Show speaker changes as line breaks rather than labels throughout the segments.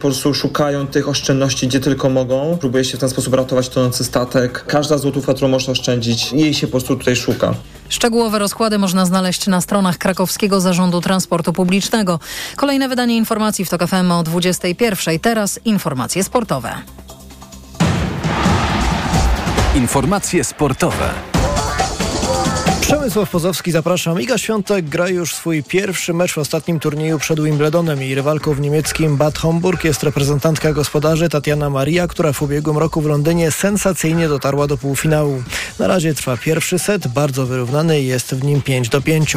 po prostu szukają tych oszczędności, gdzie tylko mogą. Próbuje się w ten sposób ratować tonący statek. Każda złotówka, którą można oszczędzić, jej się po prostu tutaj szuka.
Szczegółowe rozkłady można znaleźć na stronach Krakowskiego Zarządu Transportu Publicznego. Kolejne wydanie informacji w TOK FM o 21. Teraz informacje sportowe.
Informacje sportowe.
Przemysław Pozowski, zapraszam. Iga Świątek gra już swój pierwszy mecz w ostatnim turnieju przed Wimbledonem i rywalką w niemieckim Bad Homburg jest reprezentantka gospodarzy Tatiana Maria, która w ubiegłym roku w Londynie sensacyjnie dotarła do półfinału. Na razie trwa pierwszy set, bardzo wyrównany jest w nim 5 do 5.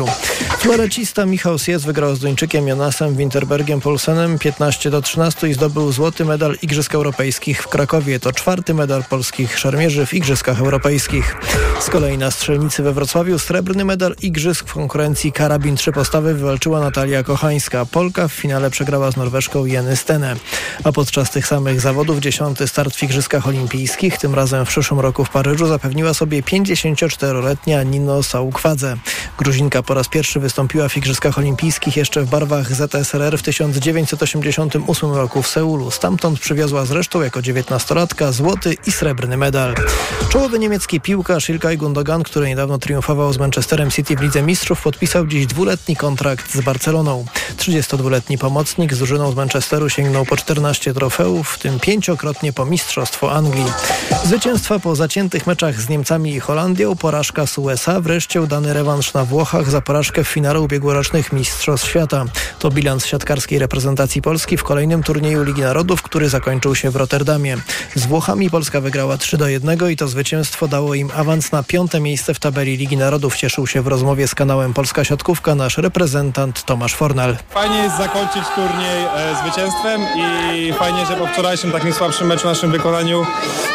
Florecista Michał Sies wygrał z Duńczykiem Jonasem Winterbergiem Polsenem 15 do 13 i zdobył złoty medal Igrzysk Europejskich w Krakowie. To czwarty medal polskich szermierzy w Igrzyskach Europejskich. Z kolei na strzelnicy we Wrocławiu srebrny medal Igrzysk w konkurencji karabin trzy postawy wywalczyła Natalia Kochańska. Polka w finale przegrała z Norweszką Jeny Stene. A podczas tych samych zawodów dziesiąty start w Igrzyskach Olimpijskich, tym razem w przyszłym roku w Paryżu, zapewniła sobie 54-letnia Nino Saukwadze. Gruzinka po raz pierwszy wystąpiła w Igrzyskach Olimpijskich jeszcze w barwach ZSRR w 1988 roku w Seulu. Stamtąd przywiozła zresztą jako 19-latka złoty i srebrny medal. Czołowy niemiecki piłkarz Ilkay Gundogan, który niedawno triumfował z Manchesterem City w Lidze Mistrzów, podpisał dziś dwuletni kontrakt z Barceloną. 32-letni pomocnik z drużyną z Manchesteru sięgnął po 14 trofeów, w tym pięciokrotnie po Mistrzostwo Anglii. Zwycięstwa po zaciętych meczach z Niemcami i Holandią, porażka z USA, wreszcie udany rewanż na Włochach za porażkę w finale ubiegłorocznych Mistrzostw Świata. To bilans siatkarskiej reprezentacji Polski w kolejnym turnieju Ligi Narodów, który zakończył się w Rotterdamie. Z Włochami Polska wygrała 3 do 1 i to zwycięstwo dało im awans na piąte miejsce w tabeli Ligi Narodów. Cieszył się w rozmowie z kanałem Polska Siatkówka nasz reprezentant Tomasz Fornal.
Fajnie jest zakończyć turniej e, zwycięstwem i fajnie, że po wczorajszym takim słabszym meczu w naszym wykonaniu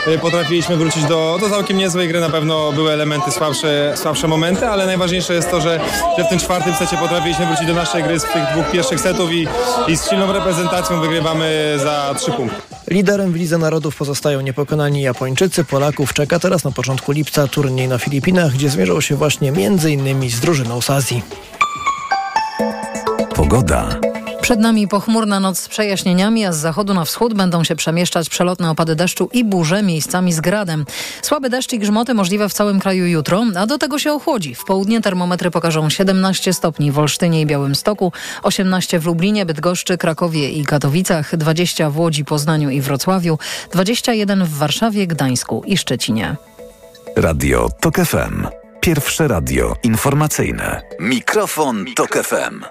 e, potrafiliśmy wrócić do, do całkiem niezłej gry. Na pewno były elementy słabsze, słabsze momenty, ale najważniejsze jest to, że, że w tym czwartym secie potrafiliśmy wrócić do naszej gry z tych dwóch pierwszych setów i, i z silną reprezentacją wygrywamy za trzy punkty.
Liderem w Lidze Narodów pozostają niepokonani Japończycy. Polaków czeka teraz na początku lipca turniej na Filipinach, gdzie zmierzą się właśnie innymi z drużyną z Azji.
Pogoda.
Przed nami pochmurna noc z przejaśnieniami, a z zachodu na wschód będą się przemieszczać przelotne opady deszczu i burze miejscami z gradem. Słaby deszcz i grzmoty możliwe w całym kraju jutro, a do tego się ochłodzi. W południe termometry pokażą 17 stopni w Olsztynie i Białymstoku, 18 w Lublinie, Bydgoszczy, Krakowie i Katowicach, 20 w Łodzi, Poznaniu i Wrocławiu, 21 w Warszawie, Gdańsku i Szczecinie.
Radio TOK FM. Pierwsze radio informacyjne. Mikrofon, Tok FM.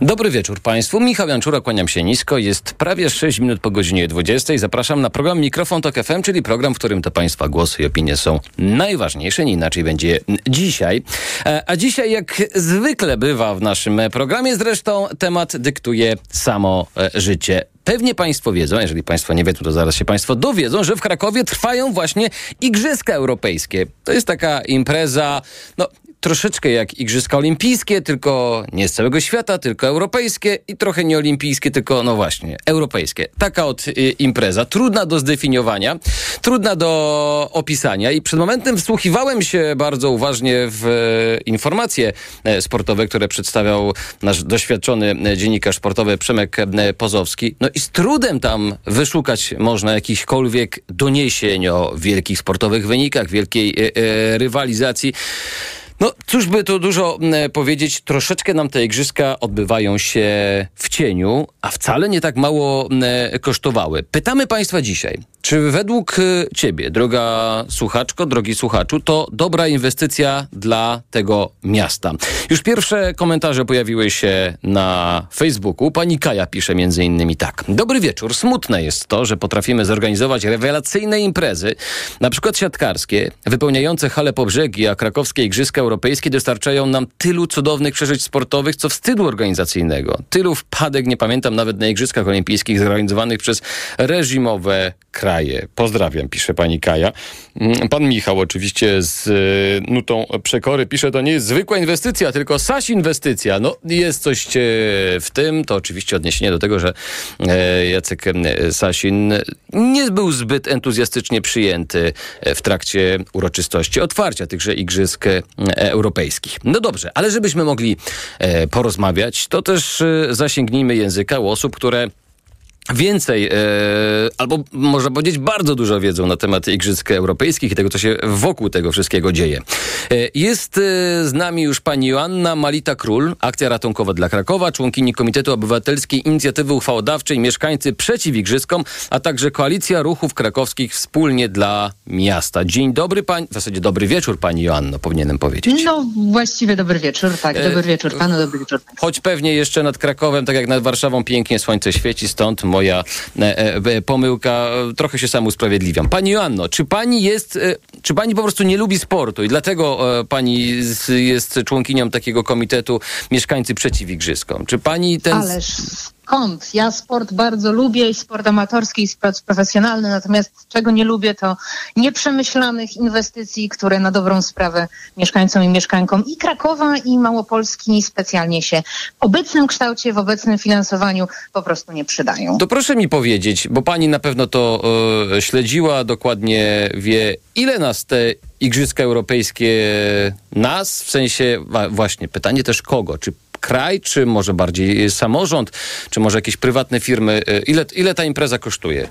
Dobry wieczór Państwu. Michał Janczura, kłaniam się nisko. Jest prawie 6 minut po godzinie 20. Zapraszam na program Mikrofon Tok FM, czyli program, w którym to Państwa głosy i opinie są najważniejsze. Nie inaczej będzie dzisiaj. E, A dzisiaj, jak zwykle bywa w naszym programie, zresztą temat dyktuje samo e, życie. Pewnie Państwo wiedzą, jeżeli Państwo nie wiedzą, to zaraz się Państwo dowiedzą, że w Krakowie trwają właśnie Igrzyska Europejskie. To jest taka impreza, no troszeczkę jak Igrzyska Olimpijskie, tylko nie z całego świata, tylko europejskie i trochę nie olimpijskie, tylko no właśnie, europejskie. Taka od y, impreza, trudna do zdefiniowania, trudna do opisania i przed momentem wsłuchiwałem się bardzo uważnie w e, informacje e, sportowe, które przedstawiał nasz doświadczony e, dziennikarz sportowy Przemek Pozowski. No i z trudem tam wyszukać można jakichkolwiek doniesień o wielkich sportowych wynikach, wielkiej rywalizacji. No, cóż by tu dużo m, powiedzieć, troszeczkę nam te igrzyska odbywają się w cieniu, a wcale nie tak mało m, kosztowały. Pytamy Państwa dzisiaj, czy według y, Ciebie, droga słuchaczko, drogi słuchaczu, to dobra inwestycja dla tego miasta? Już pierwsze komentarze pojawiły się na Facebooku. Pani Kaja pisze między innymi tak. Dobry wieczór. Smutne jest to, że potrafimy zorganizować rewelacyjne imprezy, na przykład siatkarskie, wypełniające hale po brzegi, a krakowskie Igrzyska Europejskie dostarczają nam tylu cudownych przeżyć sportowych, co wstydu organizacyjnego. Tylu wpadek nie pamiętam nawet na Igrzyskach Olimpijskich zorganizowanych przez reżimowe kraje. Pozdrawiam, pisze pani Kaja. Mm, Pan Michał oczywiście z y, nutą przekory pisze, to nie jest zwykła inwestycja, tylko saś inwestycja. No jest coś e, w tym, to oczywiście odniesienie do tego, że e, Jacek e, Sasin nie był zbyt entuzjastycznie przyjęty w trakcie uroczystości otwarcia tychże Igrzysk Europejskich. No dobrze, ale żebyśmy mogli porozmawiać, to też zasięgnijmy języka u osób, które więcej, e, albo można powiedzieć bardzo dużo wiedzą na temat Igrzysk Europejskich i tego, co się wokół tego wszystkiego dzieje. E, jest e, z nami już pani Joanna Malita-Król, akcja ratunkowa dla Krakowa, członkini Komitetu Obywatelskiej Inicjatywy Uchwałodawczej Mieszkańcy Przeciw Igrzyskom, a także Koalicja Ruchów Krakowskich Wspólnie dla Miasta. Dzień dobry pani, w zasadzie dobry wieczór pani Joanno, powinienem powiedzieć.
No właściwie dobry wieczór, tak,
E,
dobry wieczór panu, dobry wieczór.
Choć pewnie jeszcze nad Krakowem, tak jak nad Warszawą, pięknie słońce świeci, stąd moja e, e, pomyłka. Trochę się sam usprawiedliwiam. Pani Joanno, czy pani jest, e, czy pani po prostu nie lubi sportu i dlatego pani jest członkinią takiego komitetu Mieszkańcy Przeciw Igrzyskom? Czy pani ten...
Ależ skąd? Ja sport bardzo lubię i sport amatorski i sport profesjonalny, natomiast czego nie lubię to nieprzemyślanych inwestycji, które na dobrą sprawę mieszkańcom i mieszkankom i Krakowa i Małopolski specjalnie się w obecnym kształcie, w obecnym finansowaniu po prostu nie przydają.
To proszę mi powiedzieć, bo pani na pewno to e, śledziła, dokładnie wie, ile nas te Igrzyska Europejskie nas, w sensie właśnie pytanie też kogo, czy kraj, czy może bardziej samorząd, czy może jakieś prywatne firmy, e, ile, ile ta impreza kosztuje?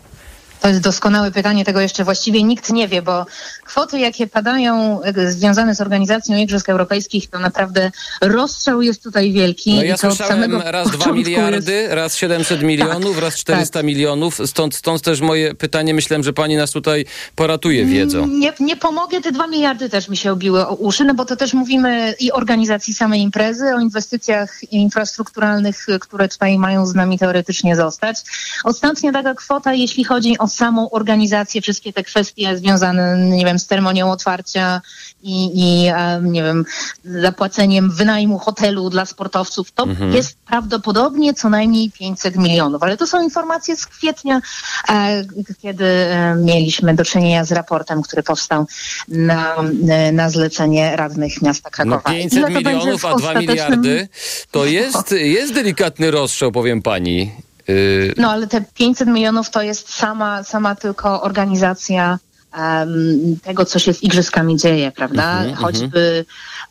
To jest doskonałe pytanie, tego jeszcze właściwie nikt nie wie, bo kwoty, jakie padają e, związane z organizacją Igrzysk Europejskich, to naprawdę rozstrzał jest tutaj wielki.
No ja słyszałem raz 2
początku
miliardy,
Jest... Tak,
raz 700 milionów, raz 400 milionów, stąd, stąd też moje pytanie, myślałem, że pani nas tutaj poratuje wiedzą.
Nie, nie pomogę, te dwa miliardy też mi się obiły o uszy, no bo to też mówimy i organizacji samej imprezy, o inwestycjach infrastrukturalnych, które tutaj mają z nami teoretycznie zostać. Ostatnia taka kwota, jeśli chodzi o samą organizację, wszystkie te kwestie związane, nie wiem, z ceremonią otwarcia i, i em, nie wiem, zapłaceniem wynajmu hotelu dla sportowców, to jest prawdopodobnie co najmniej 500 milionów. Ale to są informacje z kwietnia, e, kiedy e, mieliśmy do czynienia z raportem, który powstał na, e, na zlecenie radnych miasta
No
Krakowa.
500
to będzie
milionów,
w
a 2
ostatecznym-
miliardy, to jest, jest delikatny rozstrzał, powiem pani. Yy,
No ale te 500 milionów to jest sama, sama tylko organizacja em, tego, co się z igrzyskami dzieje, prawda?
Mhm,
Choćby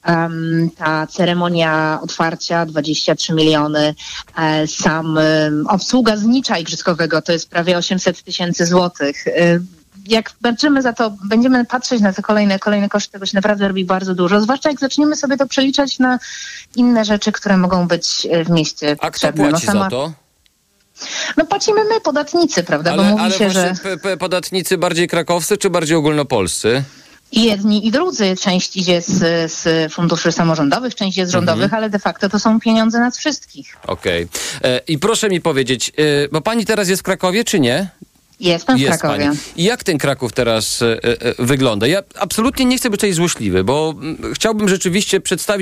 em, ta ceremonia otwarcia 23 miliony, e, sam em, obsługa znicza igrzyskowego to jest prawie 800 tysięcy złotych. E, jak patrzymy za to, będziemy patrzeć na te kolejne, kolejne koszty, tego się naprawdę robi bardzo dużo, zwłaszcza jak zaczniemy sobie to przeliczać na inne rzeczy, które mogą być e, w mieście
a kto
potrzebne.
płaci
sama-
za to?
No płacimy my, podatnicy, prawda? Bo
Ale,
mówi
ale
się, że
podatnicy bardziej krakowscy, czy bardziej ogólnopolscy?
jedni i drudzy. Część idzie z, z funduszy samorządowych, część jest z rządowych,
Mhm.
ale de facto to są pieniądze nas wszystkich.
Okej. E, I proszę mi powiedzieć, e, bo pani teraz jest w Krakowie, czy nie?
Jestem w
Jest
Krakowie.
pani. I jak ten Kraków teraz e, wygląda? Ja absolutnie nie chcę być tutaj złośliwy, bo mm, chciałbym rzeczywiście przedstawić